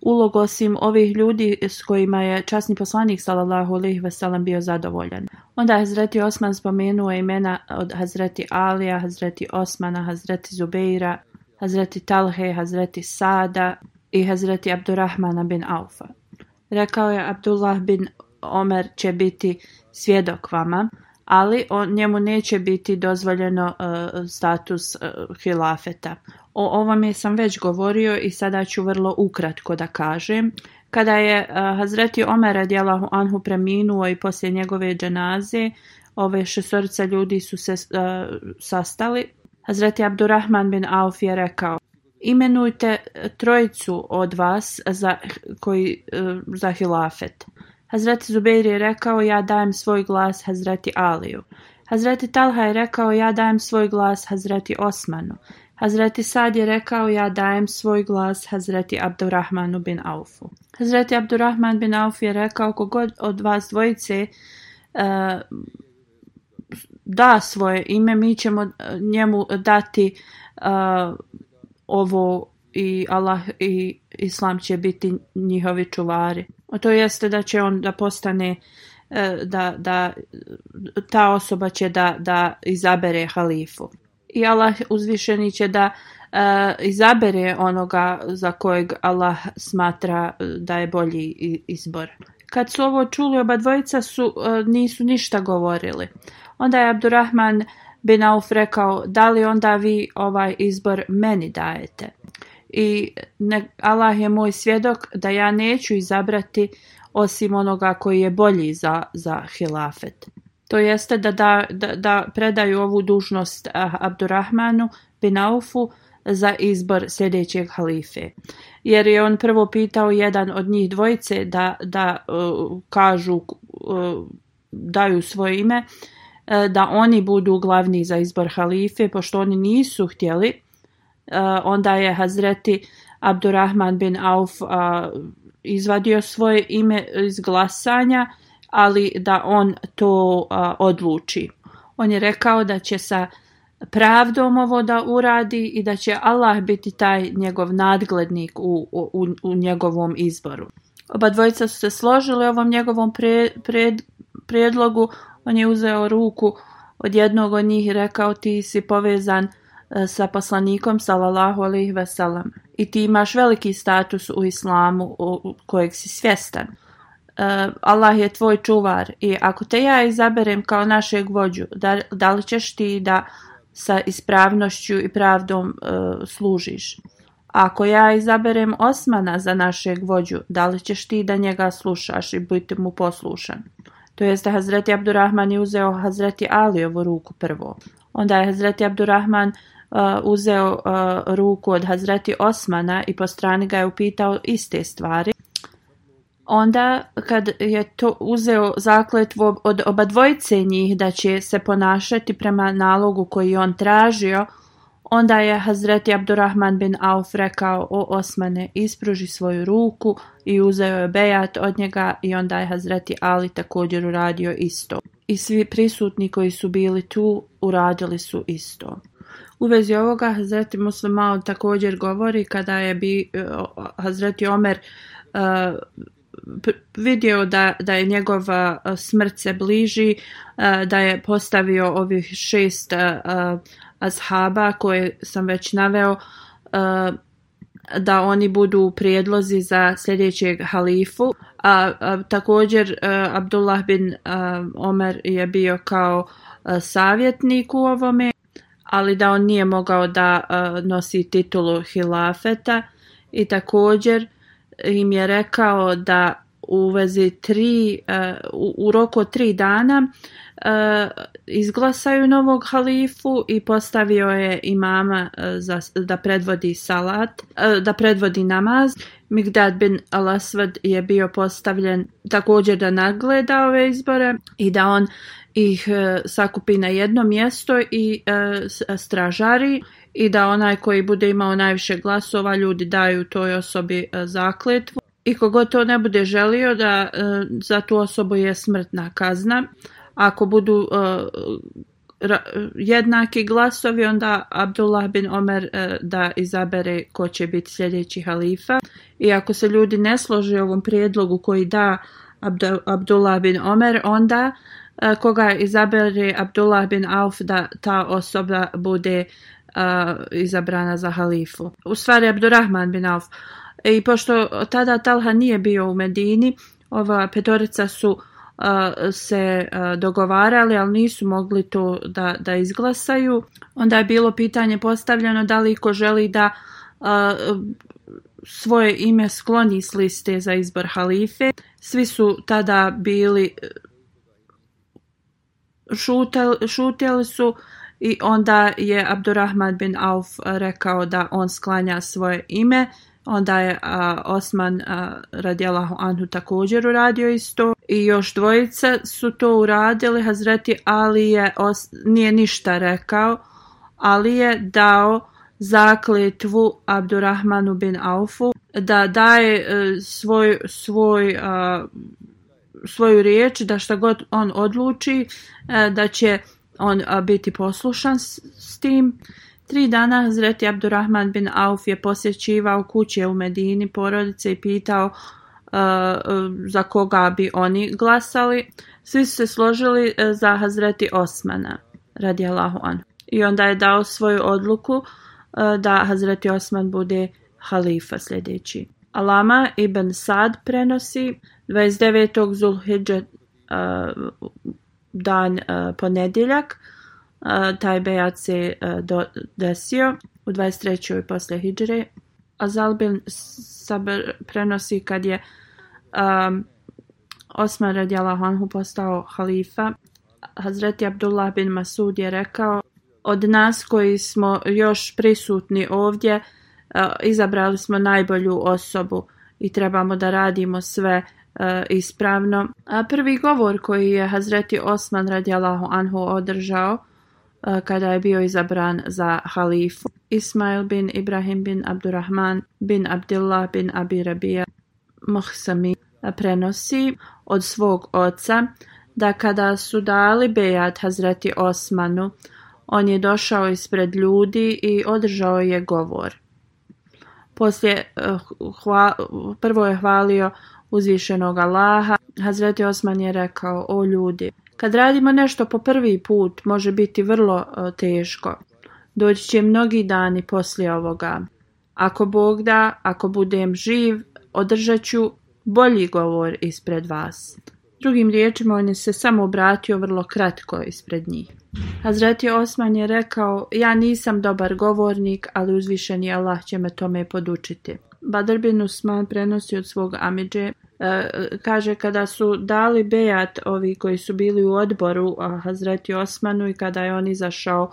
ulogu osim ovih ljudi s kojima je časni poslanik sallallahu alejhi ve sellem bio zadovoljan. Onda Hazreti Osman spomenuo imena od Hazreti Alija, Hazreti Osmana, Hazreti Zubeira, Hazreti Talhe, Hazreti Sada i Hazreti Abdurrahmana bin Aufa. Rekao je Abdullah bin Omer će biti svjedok vama, ali on, njemu neće biti dozvoljeno e, status uh, hilafeta. O ovome sam već govorio i sada ću vrlo ukratko da kažem. Kada je eh, Hazreti Omer radijalahu anhu preminuo i poslije njegove dženaze, ove šestorica ljudi su se uh, sastali. Hazreti Abdurrahman bin Auf je rekao imenujte trojicu od vas za, koji, eh, za hilafet. Hazreti Zubeir je rekao ja dajem svoj glas Hazreti Aliju. Hazreti Talha je rekao ja dajem svoj glas Hazreti Osmanu. Hazreti Sad je rekao ja dajem svoj glas Hazreti Abdurrahmanu bin Aufu. Hazreti Abdurrahman bin Auf je rekao kogod od vas dvojice e, da svoje ime, mi ćemo e, njemu dati e, ovo i Allah i Islam će biti njihovi čuvari. To jeste da će on da postane da, da ta osoba će da, da izabere halifu i Allah uzvišeni će da e, izabere onoga za kojeg Allah smatra e, da je bolji izbor. Kad su ovo čuli oba dvojica su, e, nisu ništa govorili. Onda je Abdurrahman bin Auf rekao da li onda vi ovaj izbor meni dajete. I ne, Allah je moj svjedok da ja neću izabrati osim onoga koji je bolji za, za hilafet to jeste da, da, da predaju ovu dužnost eh, Abdurrahmanu bin Aufu za izbor sljedećeg halife. Jer je on prvo pitao jedan od njih dvojice da, da eh, kažu, eh, daju svoje ime, da oni budu glavni za izbor halife, pošto oni nisu htjeli. Onda je Hazreti Abdurrahman bin Auf izvadio svoje ime iz glasanja ali da on to odluči. On je rekao da će sa pravdom ovo da uradi i da će Allah biti taj njegov nadglednik u, u, njegovom izboru. Oba dvojica su se složili ovom njegovom pre, prijedlogu. On je uzeo ruku od jednog od njih i rekao ti si povezan e, sa poslanikom sallallahu alaihi i ti imaš veliki status u islamu kojeg si svjestan. Eh, Allah je tvoj čuvar i ako te ja izaberem kao našeg vođu, da, li ćeš ti da sa ispravnošću i pravdom eh, služiš? Ako ja izaberem Osmana za našeg vođu, da li ćeš ti da njega slušaš i biti mu poslušan? To jeste Hazreti Abdurrahman je uzeo Hazreti ovu ruku prvo. Onda je Hazreti Abdurrahman eh, uzeo ruku od Hazreti Osmana i po strani ga je upitao iste stvari onda kad je to uzeo zakletvo od oba dvojice njih da će se ponašati prema nalogu koji je on tražio, onda je Hazreti Abdurrahman bin Auf rekao o Osmane ispruži svoju ruku i uzeo je bejat od njega i onda je Hazreti Ali također uradio isto. I svi prisutni koji su bili tu uradili su isto. U vezi ovoga Hazreti Muslimao također govori kada je bi Hazreti Omer e, vidio da, da je njegova smrt se bliži, da je postavio ovih šest azhaba koje sam već naveo, da oni budu prijedlozi za sljedećeg halifu. A, također Abdullah bin Omer je bio kao savjetnik u ovome, ali da on nije mogao da nosi titulu hilafeta i također im je rekao da u vezi tri, e, u, roku od tri dana e, izglasaju novog halifu i postavio je imama e, za, da predvodi salat, da predvodi namaz. Migdad bin Alasvad je bio postavljen također da nadgleda ove izbore i da on ih sakupi na jedno mjesto i stražari i da onaj koji bude imao najviše glasova ljudi daju toj osobi e, zakletvu i kogod to ne bude želio da e, za tu osobu je smrtna kazna. Ako budu e, jednaki glasovi, onda Abdullah bin Omer da izabere ko će biti sljedeći halifa. I ako se ljudi ne slože ovom prijedlogu koji da Abdullah bin Omer, onda koga izabere Abdullah bin Auf da ta osoba bude izabrana za halifu. U stvari Abdurrahman bin Auf. E, I pošto tada Talha nije bio u Medini, ova petorica su se dogovarali, ali nisu mogli to da, da izglasaju. Onda je bilo pitanje postavljeno da li ko želi da svoje ime skloni s liste za izbor halife. Svi su tada bili šutjeli su i onda je Abdurrahman bin Auf eh, rekao da on sklanja svoje ime. Onda je eh, Osman eh, radijalahu anhu također uradio isto i još dvojica su to uradili. Hazreti Ali je nije ništa rekao, ali je dao zakletvu Abdurrahmanu bin Aufu da daje svoj, svoj svoju riječ da šta god on odluči da će on biti poslušan s, tim. Tri dana Zreti Abdurrahman bin Auf je posjećivao kuće u Medini porodice i pitao za koga bi oni glasali. Svi su se složili e, za Hazreti Osmana, radi Allahu an. I onda je dao svoju odluku e, da Hazreti Osman bude halifa sljedeći. Alama ibn Sad prenosi 29. Zulhidža e, dan e, ponedjeljak e, taj bejat se e, desio u 23. poslije Hidžre. saber, prenosi kad je um, Osman radjala Hanhu postao halifa. Hazreti Abdullah bin Masud je rekao od nas koji smo još prisutni ovdje izabrali smo najbolju osobu i trebamo da radimo sve E, ispravno. A prvi govor koji je Hazreti Osman radijalahu anhu održao e, kada je bio izabran za halifu. Ismail bin Ibrahim bin Abdurrahman bin Abdullah bin Abi Rabija Mohsami prenosi od svog oca da kada su dali bejat Hazreti Osmanu, on je došao ispred ljudi i održao je govor. Poslije, e, prvo je hvalio uzvišenog Allaha, Hazreti Osman je rekao, o ljudi, kad radimo nešto po prvi put, može biti vrlo e, teško. Doći će mnogi dani poslije ovoga. Ako Bog da, ako budem živ, održat ću bolji govor ispred vas. Drugim riječima, on je se samo obratio vrlo kratko ispred njih. Hazreti Osman je rekao, ja nisam dobar govornik, ali uzvišeni Allah će me tome podučiti. Badr bin prenosi od svog Amidže E, kaže kada su dali bejat ovi koji su bili u odboru Hazreti Osmanu i kada je on izašao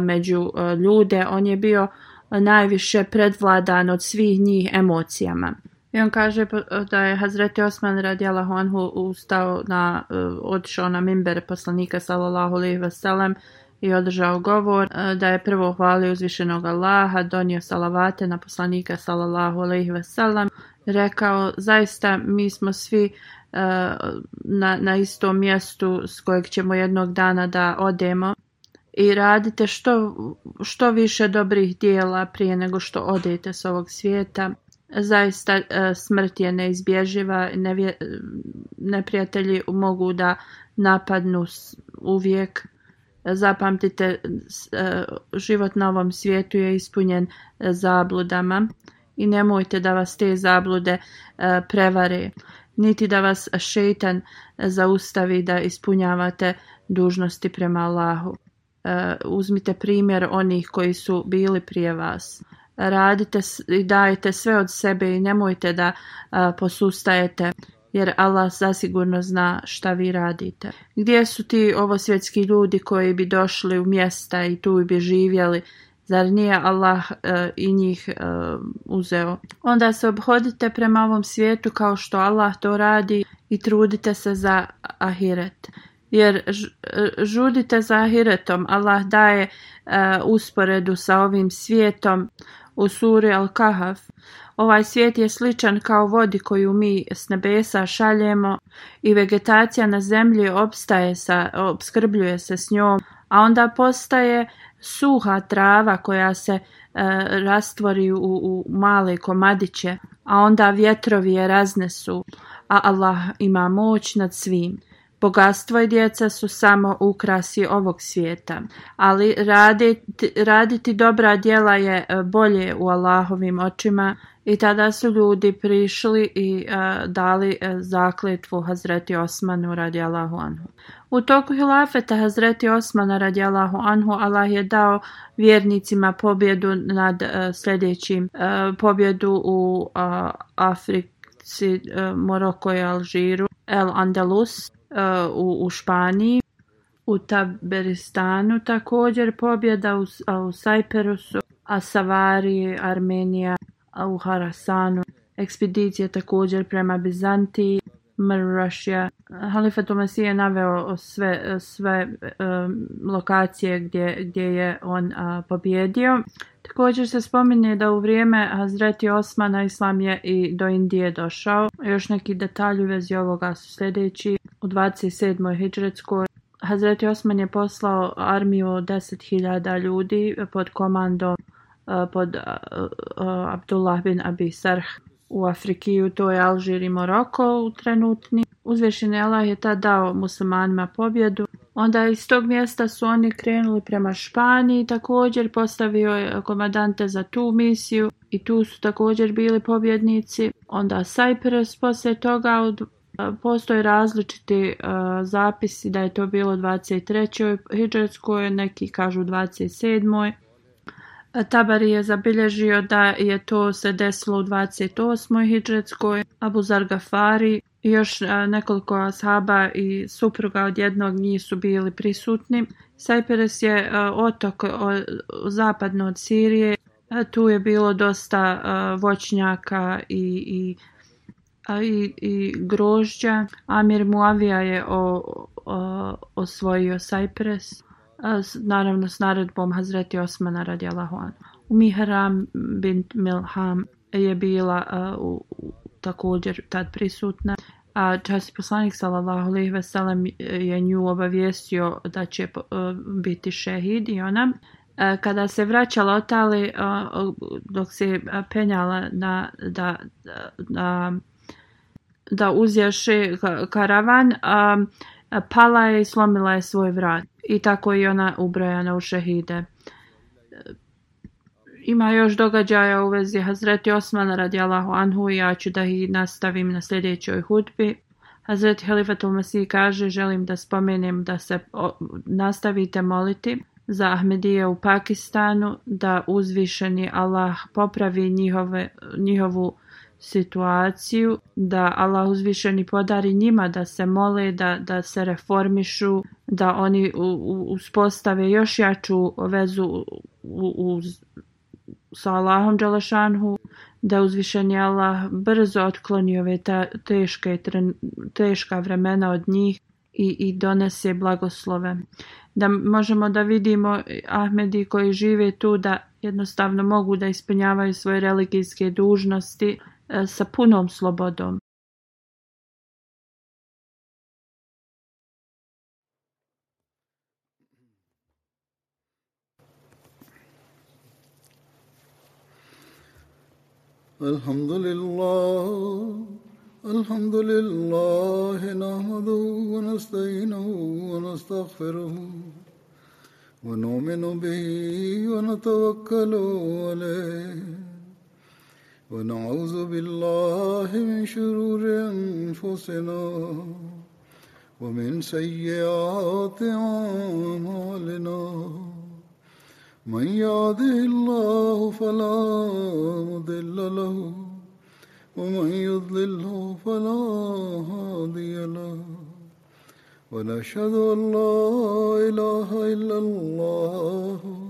među e, ljude, on je bio najviše predvladan od svih njih emocijama. I on kaže da je Hazreti Osman radijala Honhu ustao na, e, odšao na mimber poslanika sallallahu alaihi veselem i održao govor da je prvo hvalio uzvišenog Allaha, donio salavate na poslanika sallallahu alaihi veselem rekao zaista mi smo svi e, na, na istom mjestu s kojeg ćemo jednog dana da odemo i radite što, što više dobrih dijela prije nego što odete s ovog svijeta. Zaista e, smrt je neizbježiva, nevje, neprijatelji mogu da napadnu uvijek. Zapamtite, e, život na ovom svijetu je ispunjen zabludama i nemojte da vas te zablude e, prevare, niti da vas šetan zaustavi da ispunjavate dužnosti prema Allahu. E, uzmite primjer onih koji su bili prije vas. Radite i dajete sve od sebe i nemojte da e, posustajete jer Allah zasigurno zna šta vi radite. Gdje su ti ovo svjetski ljudi koji bi došli u mjesta i tu bi živjeli Zar nije Allah e, i njih e, uzeo? Onda se obhodite prema ovom svijetu kao što Allah to radi i trudite se za ahiret. Jer e, žudite za ahiretom. Allah daje e, usporedu sa ovim svijetom u suri Al-Kahaf. Ovaj svijet je sličan kao vodi koju mi s nebesa šaljemo i vegetacija na zemlji opstaje sa, obskrbljuje se s njom, a onda postaje suha trava koja se e, rastvori u, u male komadiće, a onda vjetrovi je raznesu, a Allah ima moć nad svim. Bogatstvo i djeca su samo ukrasi ovog svijeta, ali raditi, dobra djela je e, bolje u Allahovim očima i tada su ljudi prišli i e, dali e, zakletvu Hazreti Osmanu radi Allahu Anhu. U toku hilafeta Hazreti Osmana radi Allahu Anhu Allah je dao vjernicima pobjedu nad sljedećim pobjedu u Africi, Moroko i Alžiru, El Andalus, u, Španiji. U Taberistanu također pobjeda u, a Sajperusu, a Savari, Armenija, a u Harasanu. Ekspedicije također prema Bizantiji, Mrrašija. Halifa Halifat je naveo sve, sve eh, lokacije gdje, gdje je on a, pobjedio. Također se spominje da u vrijeme Hazreti Osmana Islam je i do Indije došao. Još neki detalji u vezi ovoga su sljedeći. U 27. hijđretskoj Hazreti Osman je poslao armiju 10.000 ljudi pod komandom e, pod e, e, Abdullah bin Abi Sarh u Afrikiju, to je Alžir i Moroko u trenutni uzvišeni Allah je tad dao muslimanima pobjedu. Onda iz tog mjesta su oni krenuli prema Španiji, također postavio je komadante za tu misiju i tu su također bili pobjednici. Onda Cyprus poslije toga e, Postoje različiti e, zapisi da je to bilo 23. hijđarskoj, neki kažu 27. Tabari je zabilježio da je to se desilo u 28. hidžetskoj. Abu Zar i još nekoliko ashaba i supruga od jednog nisu bili prisutni. Sajperes je otok zapadno od Sirije. Tu je bilo dosta voćnjaka i, i i, grožđa. Amir Muavija je o, osvojio Cypress naravno s naredbom Hazreti Osmana radijalahu anhu. Miharam bint Milham je bila u, također tad prisutna. A čas poslanik sallallahu alejhi ve sellem je nju obavijestio da će e, biti šehid i ona e, kada se vraćala od dok se penjala na, da, da, da karavan pala je i slomila je svoj vrat i tako i ona ubrojana u šehide. E, ima još događaja u vezi Hazreti Osmana radi Allahu Anhu i ja ću da ih nastavim na sljedećoj hudbi. Hazreti Halifatul Masih kaže želim da spomenem da se nastavite moliti za Ahmedije u Pakistanu, da uzvišeni Allah popravi njihove, njihovu situaciju da Allah uzvišeni podari njima da se mole, da, da se reformišu, da oni uspostave još jaču vezu u, sa Allahom Đalašanhu, da uzvišeni Allah brzo otkloni ove ta, teške, teška vremena od njih i, i donese blagoslove. Da možemo da vidimo Ahmedi koji žive tu da jednostavno mogu da ispunjavaju svoje religijske dužnosti E, sa punom slobodom. الحمد لله الحمد لله نحمده ونستعينه ونستغفره ونؤمن به ونتوكل عليه ونعوذ بالله من شرور أنفسنا ومن سيئات أعمالنا من يهده الله فلا مضل له ومن يضلله فلا هادي له ونشهد أن لا إله إلا الله